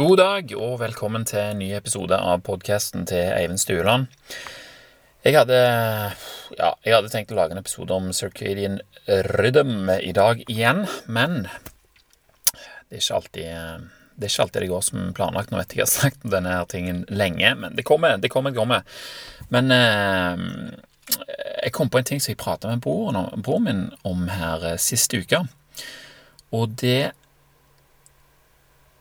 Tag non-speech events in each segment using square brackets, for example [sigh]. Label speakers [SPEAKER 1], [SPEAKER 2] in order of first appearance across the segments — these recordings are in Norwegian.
[SPEAKER 1] God dag og velkommen til en ny episode av podkasten til Eivind Stueland. Jeg hadde, ja, jeg hadde tenkt å lage en episode om circadian rhythm i dag igjen, men det er ikke alltid det er ikke alltid det går som planlagt. Nå vet jeg jeg har sagt denne her tingen lenge, men det kommer, det kommer, det kommer. Men eh, jeg kom på en ting som jeg prata med broren, broren min om her sist siste uke. Og det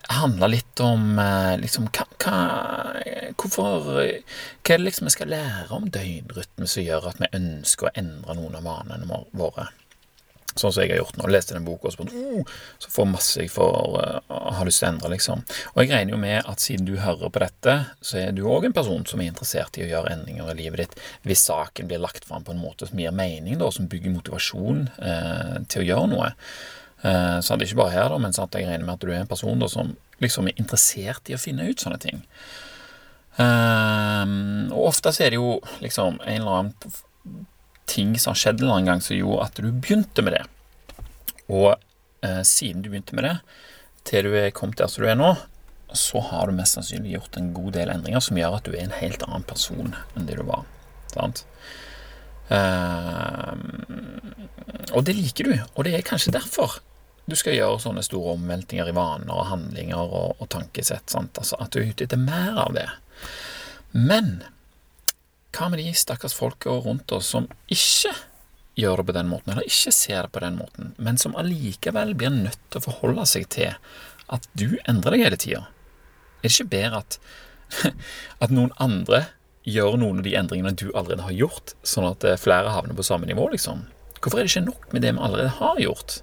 [SPEAKER 1] handla litt om eh, liksom hva, hva, hvorfor, hva er det liksom vi skal lære om døgnrytme som gjør at vi ønsker å endre noen av vanene våre? Sånn som jeg har gjort nå. Leste den boka og så, oh, så får masse jeg får uh, har lyst til å endre, liksom. Og jeg regner jo med at siden du hører på dette, så er du òg en person som er interessert i å gjøre endringer i livet ditt, hvis saken blir lagt fram på en måte som gir mening, da, som bygger motivasjon uh, til å gjøre noe. Uh, så det er ikke bare her, da, men sant, jeg regner med at du er en person da, som liksom er interessert i å finne ut sånne ting. Uh, og ofte så er det jo liksom en eller annen ting som har skjedd en eller annen gang som gjorde at du begynte med det. Og uh, siden du begynte med det, til du er kommet der som du er nå, så har du mest sannsynlig gjort en god del endringer som gjør at du er en helt annen person enn det du var. Sant? Uh, og det liker du, og det er kanskje derfor du skal gjøre sånne store omveltninger i vaner og handlinger og, og tankesett. Altså At du er ute etter mer av det. Men hva med de stakkars folka rundt oss som ikke gjør det på den måten, eller ikke ser det på den måten, men som allikevel blir nødt til å forholde seg til at du endrer deg hele tida? Er det ikke bedre at, [laughs] at noen andre gjør noen av de endringene du allerede har gjort, sånn at eh, flere havner på samme nivå, liksom? Hvorfor er det ikke nok med det vi allerede har gjort?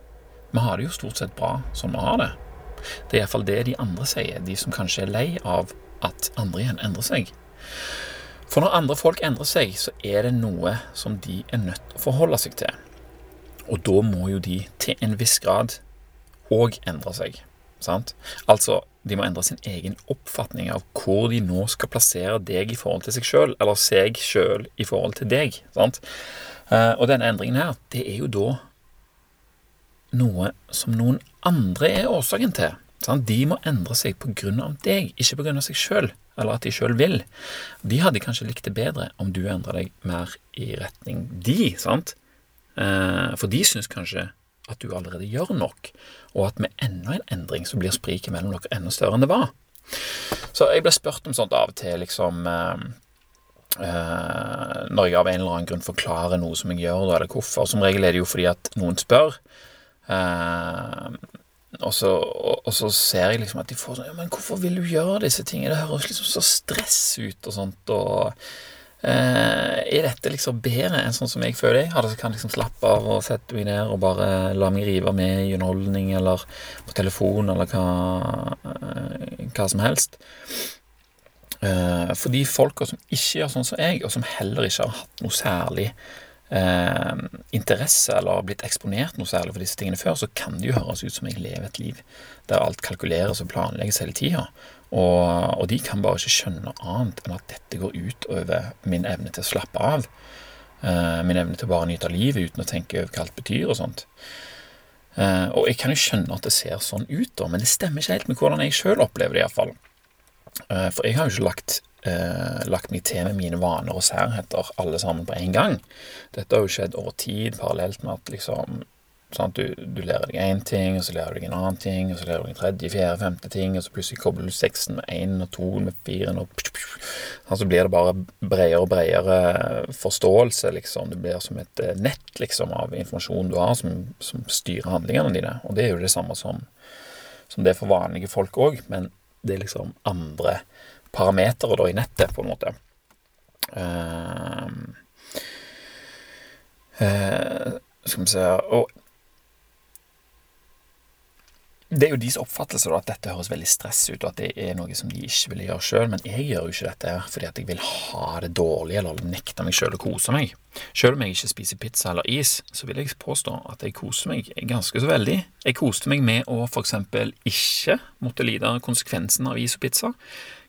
[SPEAKER 1] Vi har det jo stort sett bra som vi har det. Det er iallfall det de andre sier, de som kanskje er lei av at andre igjen endrer seg. For når andre folk endrer seg, så er det noe som de er nødt til å forholde seg til. Og da må jo de til en viss grad òg endre seg. Sant? Altså, de må endre sin egen oppfatning av hvor de nå skal plassere deg i forhold til seg sjøl, eller seg sjøl i forhold til deg. Sant? Eh, og denne endringen her, det er jo da noe som noen andre er årsaken til. Sant? De må endre seg av deg, ikke av seg sjøl, eller at de sjøl vil. De hadde kanskje likt det bedre om du endra deg mer i retning de, sant? Eh, for de syns kanskje at du allerede gjør nok, og at med enda en endring så blir spriket mellom dere enda større enn det var. Så jeg ble spurt om sånt av og til, liksom eh, eh, Når jeg av en eller annen grunn forklarer noe som jeg gjør, eller hvorfor. Som regel er det jo fordi at noen spør. Uh, og, så, og, og, så, ser jeg liksom at de får sånn ja, Men hvorfor vil du gjøre disse tingene? Det høres liksom så stress ut og sånt. Og uh, er dette liksom bedre enn sånn som jeg føler jeg hadde? Kan liksom slappe av og sette meg ned og bare la meg rive med i underholdning eller på telefon eller hva, uh, hva som helst. for de folka som ikke gjør sånn som jeg, og som heller ikke har hatt noe særlig eh, interesse eller blitt eksponert noe særlig for disse tingene før, så kan det jo høres ut som jeg lever et liv der alt kalkuleres og planlegges hele tida. Og, og, de kan bare ikke skjønne noe annet enn at dette går ut over min evne til å slappe av. Eh, min evne til å bare nyte av livet uten å tenke over hva alt betyr og sånt. Eh, og jeg kan jo skjønne at det ser sånn ut, da, men det stemmer ikke helt med hvordan jeg sjøl opplever det, iallfall. Eh, for jeg har jo ikke lagt eh, lagt meg til med mine vaner og særheter alle sammen på en gang. Dette har jo skjedd over tid, parallelt med at liksom sant, du, du, lærer deg én ting, og så lærer du deg en annen ting, og så lærer du deg en tredje, fjerde, femte ting, og så plutselig kobler du seksen med én og to med fire og sånn, Så blir det bare bredere og bredere forståelse, liksom. Det blir som et eh, nett liksom, av informasjon du har, som, som styrer handlingene dine. Og det er jo det samme som, som det er for vanlige folk òg, men det er liksom andre parametere da i nettet, på en måte. Uh, uh, skal vi se Og det er jo deres oppfattelse da, at dette høres veldig stress ut, og at det er noe som de ikke ville gjøre sjøl, men jeg gjør jo ikke dette fordi at jeg vil ha det dårlig eller nekte meg sjøl å kose meg. Sjøl om jeg ikke spiser pizza eller is, så vil jeg påstå at jeg koser meg ganske så veldig. Jeg koste meg med å eksempel ikke måtte lide konsekvensen av is og pizza.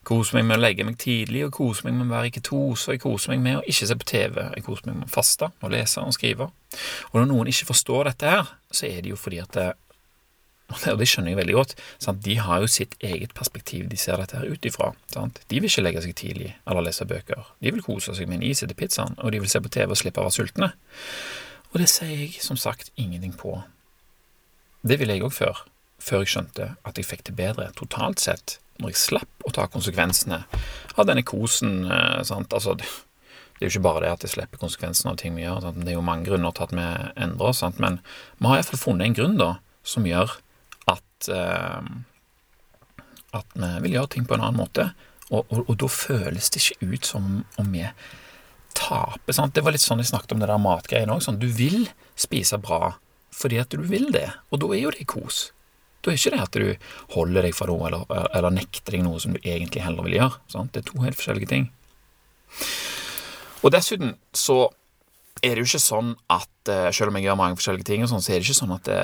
[SPEAKER 1] Kose meg med å legge meg tidlig, og kose meg med å være i ketose, jeg koser meg med å ikke se på TV, jeg koser meg med å faste og lese og skrive. Og når noen ikke forstår dette her, så er det jo fordi at det Og det skjønner jeg veldig godt. Sant? De har jo sitt eget perspektiv de ser dette her ut ifra. De vil ikke legge seg tidlig eller lese bøker. De vil kose seg med en is etter pizzaen, og de vil se på TV og slippe å være sultne. Og det sier jeg som sagt ingenting på. Det ville jeg òg før, før jeg skjønte at jeg fikk det bedre totalt sett, når jeg slapp å ta konsekvensene av denne kosen. Eh, sant? Altså, det, er jo ikke bare det at jeg slipper konsekvensene av ting vi gjør. Sant? Det er jo mange grunner til at vi endrer oss, men vi har iallfall funnet en grunn da, som gjør at eh, at vi vil gjøre ting på en annen måte. Og, og, og, da føles det ikke ut som om vi taper. Sant? Det var litt sånn jeg snakket om det der matgreiene òg. Sånn, du vil spise bra fordi at du vil det, og da er jo det kos. Da er ikke det at du holder deg for noe eller, eller nekter deg noe som du egentlig heller vil gjøre. Sant? Det er to helt forskjellige ting. Og dessuten så er det jo ikke sånn at eh, selv om jeg gjør mange forskjellige ting, sånn, så er det ikke sånn at det,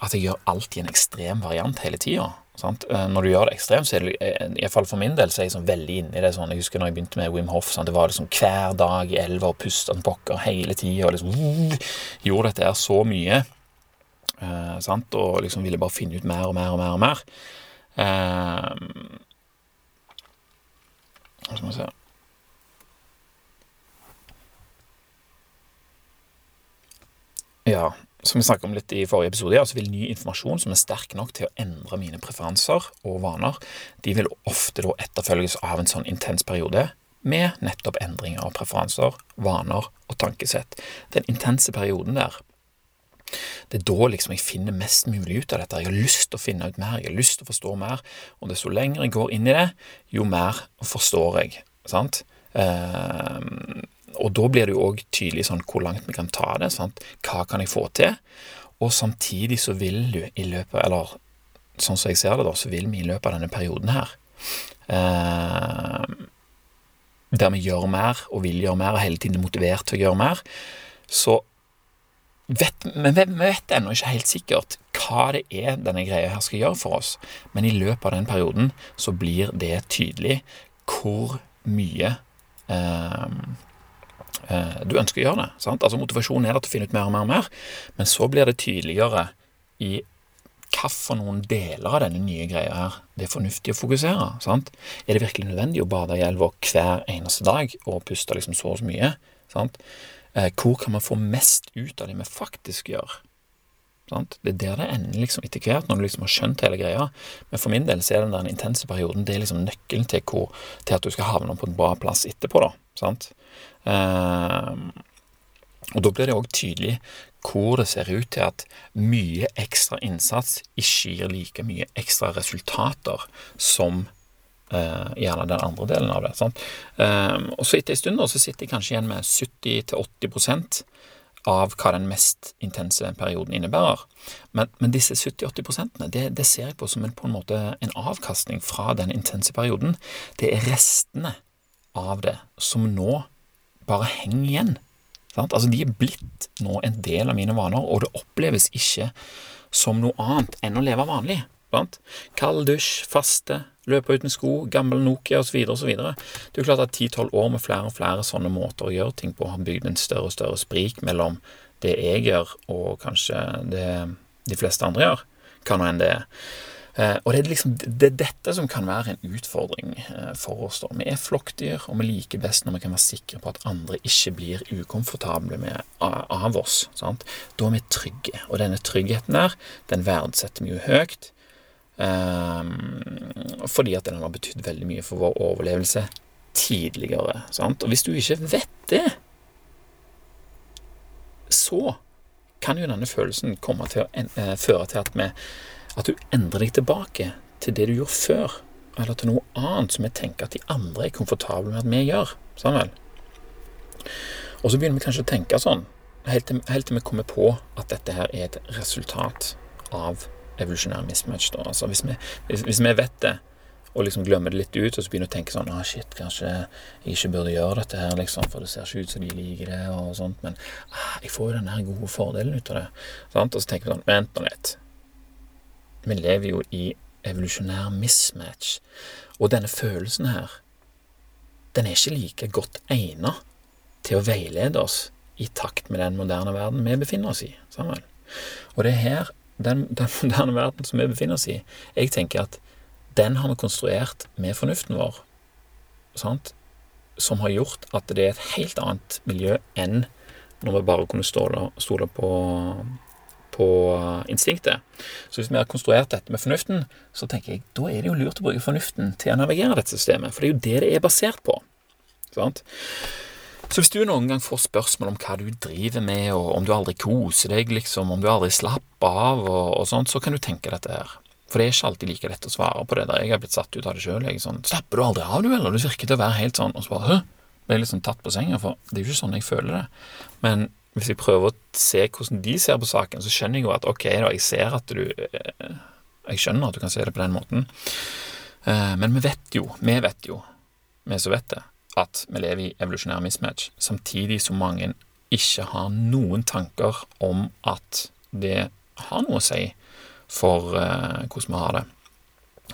[SPEAKER 1] at jeg gjør alt i en ekstrem variant hele tida. Eh, når du gjør det ekstremt, så er det eh, iallfall for min del så er jeg sånn veldig i det. sånn, Jeg husker når jeg begynte med Wim Hoff. Sånn, det var liksom hver dag i elva og puste som pokker hele tida. Liksom, [laughs] gjorde dette her så mye. Eh, sant? Og liksom ville bare finne ut mer og mer og mer og mer. Eh, skal vi se Ja, som vi snakket om litt i forrige episode, så altså vil ny informasjon som er sterk nok til å endre mine preferanser og vaner, de vil ofte da etterfølges av en sånn intens periode med nettopp endringer av preferanser, vaner og tankesett. Den intense perioden der, det er da liksom jeg finner mest mulig ut av dette. Jeg har lyst til å finne ut mer, jeg har lyst til å forstå mer, og desto lenger jeg går inn i det, jo mer forstår jeg. sant? Eh, og da blir det jo òg tydelig sånn hvor langt vi kan ta det. Sant? Hva kan jeg få til? Og samtidig så vil du i løpet Eller sånn som jeg ser det, da, så vil vi i løpet av denne perioden her eh, Der vi gjør mer og vil gjøre mer, og hele tiden er motivert til å gjøre mer, så vet vi vet, ennå ikke helt sikkert hva det er denne greia her skal gjøre for oss, men i løpet av den perioden så blir det tydelig hvor mye Eh, du ønsker å gjøre det. Sant? Altså Motivasjonen er der til å finne ut mer og mer og mer, men så blir det tydeligere i hvilke noen deler av denne nye greia her det er fornuftig å fokusere. Sant? Er det virkelig nødvendig å bade i elva hver eneste dag og puste liksom så og så mye? Sant? Eh, hvor kan man få mest ut av det vi faktisk gjør? Sant? Det er der det ender liksom etter hvert, når du liksom har skjønt hele greia. Men for min del så er den der intense perioden det er liksom nøkkelen til, hvor, til at du skal havne på en bra plass etterpå. da, sant? Eh, og da blir det òg tydelig hvor det ser ut til at mye ekstra innsats ikke gir like mye ekstra resultater som Uh, gjerne den andre delen av det. Sant? Uh, og så etter en stund så sitter jeg kanskje igjen med 70-80 av hva den mest intense perioden innebærer. Men, men disse 70-80 det, det ser jeg på som en, på en måte en avkastning fra den intense perioden. Det er restene av det som nå bare henger igjen. Sant? Altså, de er blitt nå en del av mine vaner, og det oppleves ikke som noe annet enn å leve vanlig. Sant? Kald dusj, faste, løpe uten sko, gammel Nokia osv. osv. Det er jo klart at 10-12 år med flere og flere sånne måter å gjøre ting på har bygd en større og større sprik mellom det jeg gjør, og kanskje det de fleste andre gjør, hva nå enn det er. Eh, og det er liksom det er dette som kan være en utfordring eh, for oss. da. Vi er flokkdyr, og vi liker best når vi kan være sikre på at andre ikke blir ukomfortable med, av oss. Sant? Da er vi trygge, og denne tryggheten der, den verdsetter vi jo høyt. Um, fordi at den har betydd veldig mye for vår overlevelse tidligere. Sant? Og hvis du ikke vet det, så kan jo denne følelsen komme til å uh, føre til at, vi, at du endrer deg tilbake til det du gjorde før, eller til noe annet som vi tenker at de andre er komfortable med at vi gjør. Sånn vel? Og så begynner vi kanskje å tenke sånn, helt til, helt til vi kommer på at dette her er et resultat av evolusjonær mismatch. Da. Altså, hvis, vi, hvis, hvis, vi, vet det, og liksom glemmer det litt ut, og så begynner å tenke sånn ah, shit, kanskje jeg ikke burde gjøre dette her, liksom, for det ser ikke ut som de liker det, og sånt, men ah, jeg får jo den her gode fordelen ut av det. Sant? Og så tenker vi sånn Vent nå litt. Vi lever jo i evolusjonær mismatch, og denne følelsen her, den er ikke like godt egnet til å veilede oss i takt med den moderne verden vi befinner oss i. Sammen. Og det er her den, den [laughs] moderne verden som vi befinner oss i, jeg tenker at den har vi konstruert med fornuften vår, sant? som har gjort at det er et helt annet miljø enn når vi bare kunne stole, stole på, på instinktet. Så hvis vi har konstruert dette med fornuften, så tenker jeg da er det jo lurt å bruke fornuften til å navigere dette systemet, for det er jo det det er basert på. Sant? Så hvis du noen gang får spørsmål om hva du driver med, og om du aldri koser deg, liksom, om du aldri slapper av og, og sånt, så kan du tenke dette her. For det er ikke alltid like lett å svare på det der. Jeg har blitt satt ut av det sjøl. Sånn, 'Slapper du aldri av, du, eller?' Du virker til å være helt sånn. Og så bare 'Hø?' Ble jeg liksom tatt på senga, for det er jo ikke sånn jeg føler det. Men hvis jeg prøver å se hvordan de ser på saken, så skjønner jeg jo at ok, da, jeg ser at du eh, Jeg skjønner at du kan se det på den måten. Eh, men vi vet jo, vi vet jo, vi som vet det, at vi lever i evolusjonær mismatch, samtidig som mange ikke har noen tanker om at det har noe å si for uh, hvordan vi har det.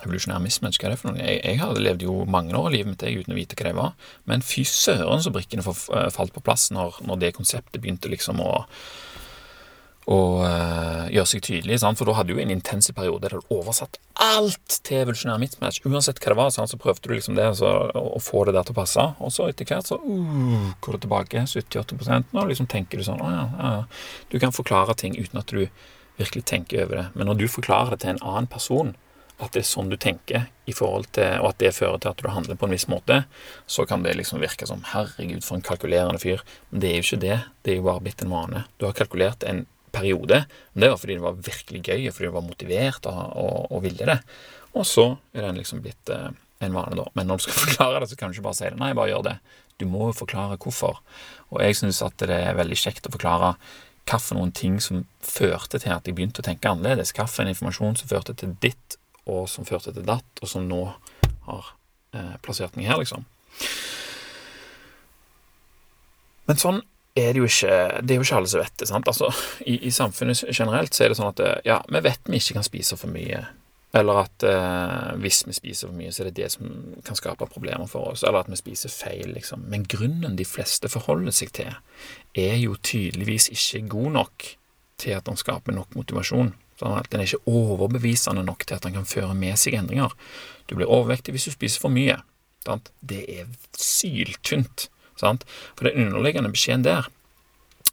[SPEAKER 1] Evolusjonær mismatch, hva er det for noe? Jeg, jeg hadde levd jo mange år av livet mitt uten å vite hva det var, men fy søren så brikkene eh, falt på plass når, når det konseptet begynte liksom å og uh, gjøre seg tydelig. Sant? For da hadde du en intens periode der du oversatt alt til evolusjonær mismatch. Uansett hva det var, sant? så prøvde du liksom det så, å få det der til å passe. Og så etter hvert så uh, går det tilbake 70-80 Nå liksom tenker du sånn å ja, ja, Du kan forklare ting uten at du virkelig tenker over det. Men når du forklarer det til en annen person, at det er sånn du tenker, i forhold til, og at det fører til at du handler på en viss måte, så kan det liksom virke som 'herregud, for en kalkulerende fyr'. Men det er jo ikke det. Det er jo bare blitt en vane. Du har kalkulert en periode. Men det var fordi det var virkelig gøy, og fordi du var motivert og, og, og, ville det. Og så er den liksom blitt eh, en vane, da. Men når du skal [laughs] forklare det, så kan du ikke bare si det. Nei, bare gjør det. Du må jo forklare hvorfor. Og jeg syns at det er veldig kjekt å forklare hva for noen ting som førte til at jeg begynte å tenke annerledes. Hva for en informasjon som førte til ditt, og som førte til datt, og som nå har eh, plassert meg her, liksom. Men sånn er det jo ikke Det er jo ikke alle som vet det. sant? Altså, i, i, samfunnet generelt så er det sånn at ja, vi vet vi ikke kan spise for mye. Eller at eh, hvis vi spiser for mye, så er det det som kan skape problemer for oss. Eller at vi spiser feil, liksom. Men grunnen de fleste forholder seg til, er jo tydeligvis ikke god nok til at den skaper nok motivasjon. Sånn at Den er ikke overbevisende nok til at den kan føre med seg endringer. Du blir overvektig hvis du spiser for mye. Sant? Det er syltynt. Sant? For den underliggende beskjeden der,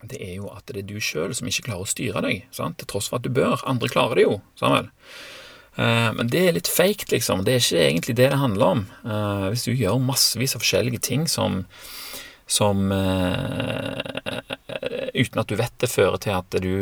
[SPEAKER 1] det er jo at det er du sjøl som ikke klarer å styre deg, sant? til tross for at du bør. Andre klarer det jo, Samuel. Uh, men det er litt fake, liksom. Det er ikke egentlig det det handler om. Uh, hvis du gjør massevis av forskjellige ting som, som uh, Uten at du vet det, fører til at du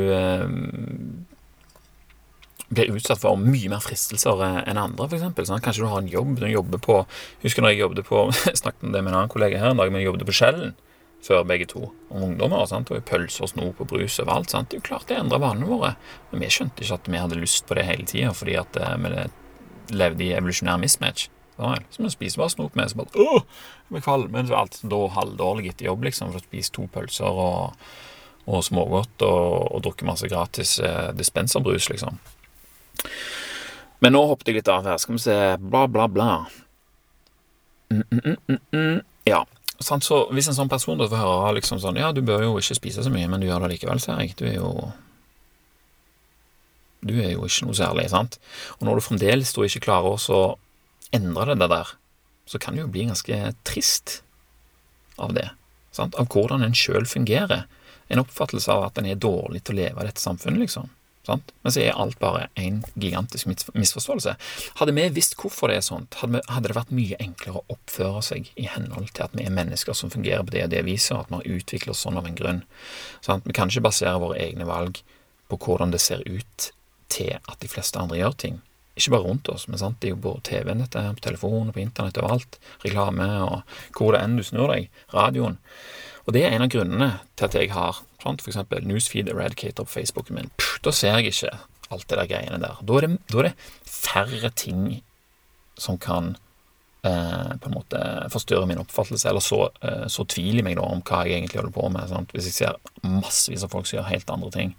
[SPEAKER 1] blir utsatt for mye mer fristelser enn andre, f.eks. Sånn, kanskje du har en jobb du jobber på Husker når jeg jobbet på [laughs] snakket om det med en annen kollega her en dag, men jeg jobbet på Skjellen før begge to om ungdommer. Sant? Og pølser, snop og brus overalt. Sant? Det er jo klart det endrer vanene våre. Men vi skjønte ikke at vi hadde lyst på det hele tida, fordi at eh, vi levde i evolusjonær mismatch. Så vi spiser bare snop med, så bare åh, jeg blir kvalm. Men så alt da halvdårlig etter jobb, liksom, for å spise to pølser og, og smågodt og, og drukke masse gratis eh, dispenserbrus, liksom. Men nå hoppet jeg litt av her. Skal vi se Bla, bla, bla. Mm, mm, mm, mm ja. Så hvis en sånn person da får høre liksom sånn Ja, du bør jo ikke spise så mye, men du gjør det likevel, ser jeg. Du er jo Du er jo ikke noe særlig, sant? Og når du fremdeles da ikke klarer å endre det der, så kan du jo bli ganske trist av det. Sant? Av hvordan en sjøl fungerer. En oppfattelse av at en er dårlig til å leve i dette samfunnet, liksom. Sant? Men så er alt bare en gigantisk misforståelse. Hadde vi visst hvorfor det er sånt, hadde, hadde, det vært mye enklere å oppføre seg i henhold til at vi er mennesker som fungerer på det og det viset, og at vi har utviklet oss sånn av en grunn. Sant? Vi kan ikke basere våre egne valg på hvordan det ser ut til at de fleste andre gjør ting. Ikke bare rundt oss, men sant? det er jo på TV-en, dette, på telefonen, på internett, overalt. Reklame og hvor det enn du snur deg. Radioen. Og det er en av grunnene til at jeg har sant? eksempel Newsfeed Eradicator på Facebooken min. Pff, da ser jeg ikke alt det der greiene der. Da er det, da er det færre ting som kan eh, på en måte forstyrre min oppfattelse, eller så, eh, så tvil i meg da om hva jeg egentlig holder på med. Sant? Hvis jeg ser massevis av folk som gjør helt andre ting.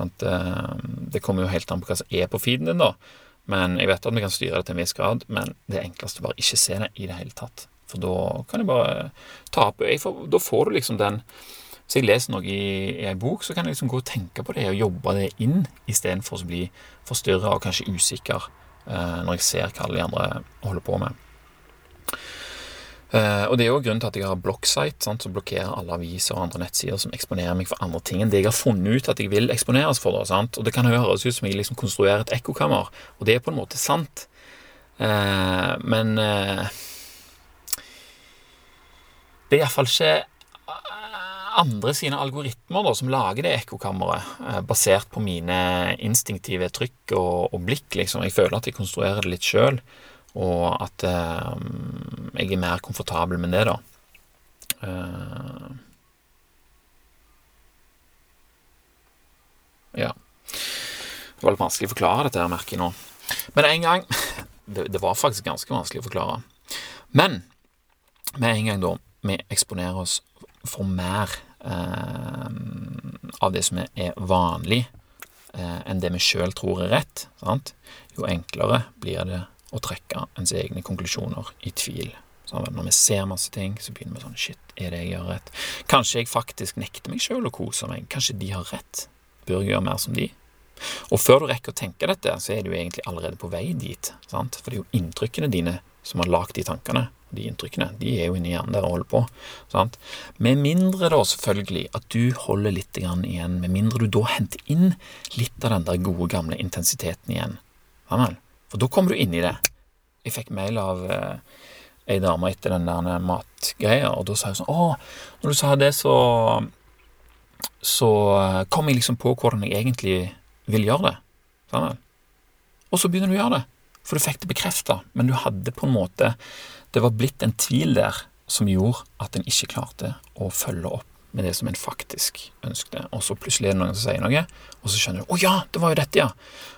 [SPEAKER 1] Eh, det kommer jo helt an på hva som er på feeden din, da. Men jeg vet at vi kan styre det til en viss grad, men det enkleste å bare ikke se det i det hele tatt. For da kan jeg bare ta opp Da får du liksom den Hvis jeg leser noe i, i ei bok, så kan jeg liksom gå og tenke på det og jobbe det inn, istedenfor å bli forstyrra og kanskje usikker eh, når jeg ser hva alle de andre holder på med. Eh, og Det er jo grunnen til at jeg har blokksite, sant, som blokkerer alle aviser og andre nettsider som eksponerer meg for andre ting enn det jeg har funnet ut at jeg vil eksponeres for. Det, sant? Og Det kan høres ut som jeg liksom konstruerer et ekkokammer, og det er på en måte sant. Eh, men eh, det er iallfall ikke andre sine algoritmer da, som lager det ekkokammeret, eh, basert på mine instinktive trykk og, og, blikk. liksom. Jeg føler at jeg konstruerer det litt sjøl, og at eh, jeg er mer komfortabel med det, da. Uh, ja. Det var litt vanskelig å forklare dette, her, merker nå. Men en gang [laughs] det, det, var faktisk ganske vanskelig å forklare. Men med en gang da vi eksponerer oss for mer eh, av det som er vanlig, eh, enn det vi sjøl tror er rett, sant? jo enklere blir det å trekke ens egne konklusjoner i tvil. Sant? når vi ser masse ting, så begynner vi sånn Shit, er det jeg gjør rett? Kanskje jeg faktisk nekter meg sjøl å kose meg? Kanskje de har rett? Bør jeg gjøre mer som de? Og før du rekker å tenke dette, så er du egentlig allerede på vei dit. Sant? For det er jo inntrykkene dine som har lagd de tankene de inntrykkene. De er jo inni hjernen der og holder på. Sant? Med mindre da selvfølgelig at du holder litt igjen, med mindre du da henter inn litt av den der gode, gamle intensiteten igjen. For da kommer du inn i det. Jeg fikk mail av eh, ei dame etter den der matgreia, og da sa hun sånn Å, når du sa det, så så kom jeg liksom på hvordan jeg egentlig vil gjøre det. Amen. Og så begynner du å gjøre det. For du fikk det bekrefta, men du hadde på en måte det var blitt en tvil der som gjorde at en ikke klarte å følge opp med det som en faktisk ønskte. Og så plutselig er det noen som sier noe, og så skjønner du 'Å ja, det var jo dette, ja'.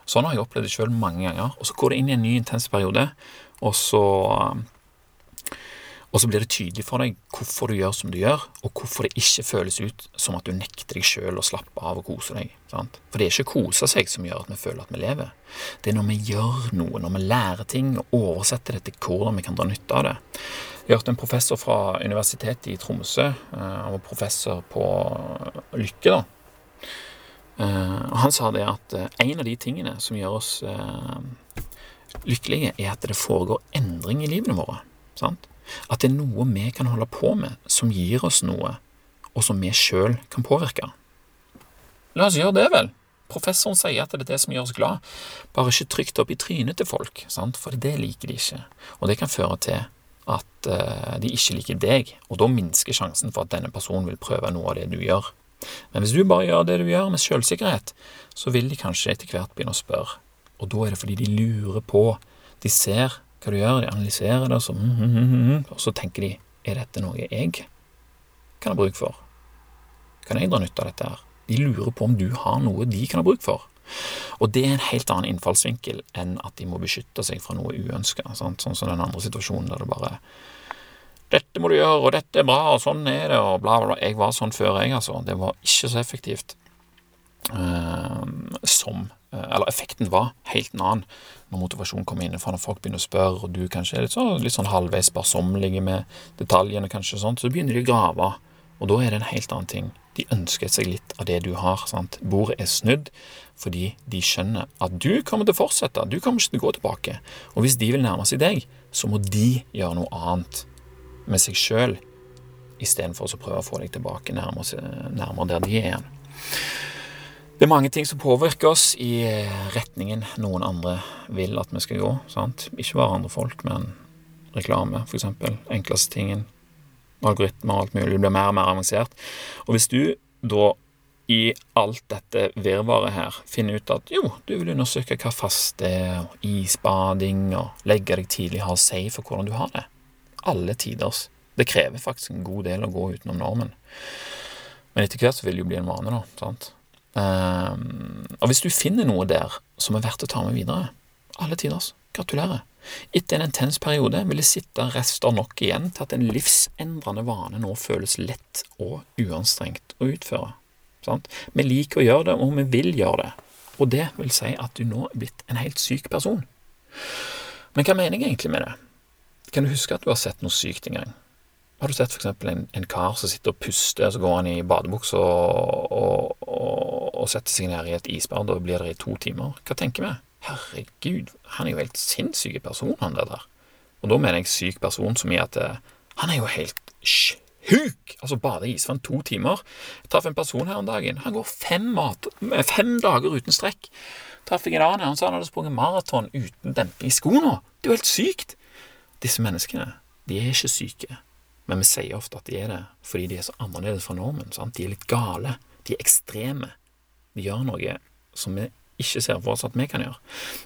[SPEAKER 1] Sånn har jeg opplevd det sjøl mange ganger. Og så går det inn i en ny intens periode, og så og så blir det tydelig for deg hvorfor du gjør som du gjør, og hvorfor det ikke føles ut som at du nekter deg sjøl å slappe av og kose deg. Sant? For det er ikke kose seg som gjør at vi føler at vi lever. Det er når vi gjør noe, når vi lærer ting og oversetter det til hvordan vi kan dra nytte av det. Jeg hørte en professor fra Universitetet i Tromsø, eh, han var professor på Lykke, da. Eh, og han sa det at eh, en av de tingene som gjør oss lykkelige, er at det foregår endring i livene våre. Sant? At det er noe vi kan holde på med som gir oss noe, og som vi sjøl kan påvirke. La oss gjøre det, vel. Professoren sier at det er det som gjør oss glad. Bare ikke trygt opp i trynet til folk, sant? for det liker de ikke. Og det kan føre til at uh, de ikke liker deg, og da minsker sjansen for at denne personen vil prøve noe av det du gjør. Men hvis du bare gjør det du gjør med selvsikkerhet, så vil de kanskje etter hvert begynne å spørre. Og da er det fordi de lurer på. De ser hva du gjør, de analyserer det, og så, mm, mm, mm, og så tenker de er dette noe jeg kan ha bruk for? Kan jeg dra nytte av dette her? De lurer på om du har noe de kan ha bruk for. Og det er en helt annen innfallsvinkel enn at de må beskytte seg fra noe uønska, sånn som den andre situasjonen der det bare dette må du gjøre, og dette er bra, og sånn er det, og bla, bla, bla. Jeg var sånn før, jeg, altså. Det var ikke så effektivt uh, som uh, Eller effekten var helt en annen når motivasjonen kommer innenfra, når folk begynner å spørre, og du kanskje er litt, sånn, litt sånn halvveis sparsommelig med detaljene, kanskje sånn, så begynner de å grave, og da er det en helt annen ting. De ønsker seg litt av det du har. sant? Bordet er snudd fordi de skjønner at du kommer til å fortsette, du kommer ikke til å gå tilbake. Og hvis de vil nærme seg deg, så må de gjøre noe annet med seg sjøl, istedenfor å prøve å få deg tilbake nærmere, nærmere der de er igjen. Det er mange ting som påvirker oss i retningen noen andre vil at vi skal gå. sant? Ikke bare andre folk, men reklame, eksempel. Enkleste tingen. Algoritmer og alt mulig. Det blir mer og mer avansert. Og hvis du da i alt dette virvaret her finner ut at jo, du vil undersøke hva faste og isbading og legge deg tidlig har å si for hvordan du har det. Alle tiders. Det krever faktisk en god del å gå utenom normen. Men etter hvert så vil det jo bli en vane, da. sant? Um, og hvis du finner noe der som er verdt å ta med videre, alle tiders, gratulerer. Etter en intens periode vil det sitte rester nok igjen til at en livsendrende vane nå føles lett og uanstrengt å utføre. Sant? Vi liker å gjøre det, og vi vil gjøre det. Og det vil si at du nå er blitt en helt syk person. Men hva mener jeg egentlig med det? Kan du huske at du har sett noe sykt en gang? Har du sett f.eks. En, en kar som sitter og puster, så går han i badebukse og, og, og, setter seg ned i et isbad, og blir der i to timer? Hva tenker vi? Herregud, han er jo helt sinnssyk person, han der. der. Og da mener jeg syk person som i at eh, han er jo helt sjuk! Altså bade i isvann to timer. Jeg traff en person her om dagen. Han går fem, mat, fem dager uten strekk. Traff jeg en annen, han sa han hadde sprunget maraton uten demping i skoene. Det er jo helt sykt! Disse menneskene, de er ikke syke. Men vi sier ofte at de er det fordi de er så annerledes fra normen. Sant? De er litt gale. De er ekstreme. De gjør noe som vi ikke ser for oss at vi kan gjøre.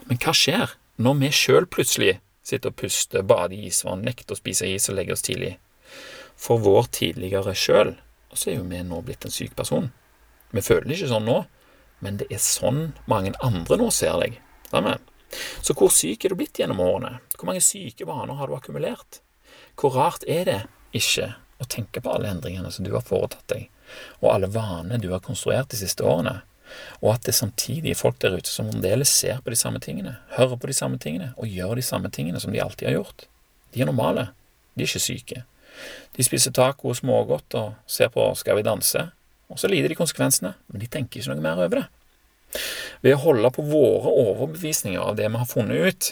[SPEAKER 1] Men hva skjer når vi sjøl plutselig sitter og puster, bader i isvann, nekter å spise is og legger oss tidlig? For vår tidligere sjøl så er jo vi nå blitt en syk person. Vi føler det ikke sånn nå, men det er sånn mange andre nå ser deg. Amen. Så hvor syk er du blitt gjennom årene? Hvor mange syke vaner har du akkumulert? Hvor rart er det ikke å tenke på alle endringene som du har foretatt deg, og alle vaner du har konstruert de siste årene, og at det samtidig er folk der ute som fremdeles ser på de samme tingene, hører på de samme tingene og gjør de samme tingene som de alltid har gjort. De er normale. De er ikke syke. De spiser taco og smågodt og ser på Skal vi danse, og så lider de konsekvensene, men de tenker ikke noe mer over det. Ved å holde på våre overbevisninger av det vi har funnet ut,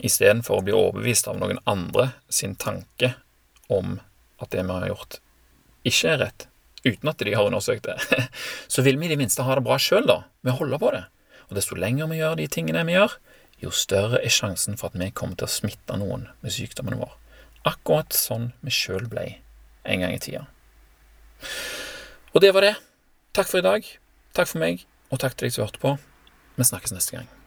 [SPEAKER 1] istedenfor å bli overbevist av noen andre sin tanke om at det vi har gjort, ikke er rett, uten at de har undersøkt det, [laughs] så vil vi i det minste ha det bra sjøl, da, Vi å holde på det. Og desto lenger vi gjør de tingene vi gjør, jo større er sjansen for at vi kommer til å smitte noen med sykdommen vår. Akkurat sånn vi sjøl ble en gang i tida. Og det var det. Takk for i dag. Takk for meg, og takk til deg som hørte på. Vi snakkes neste gang.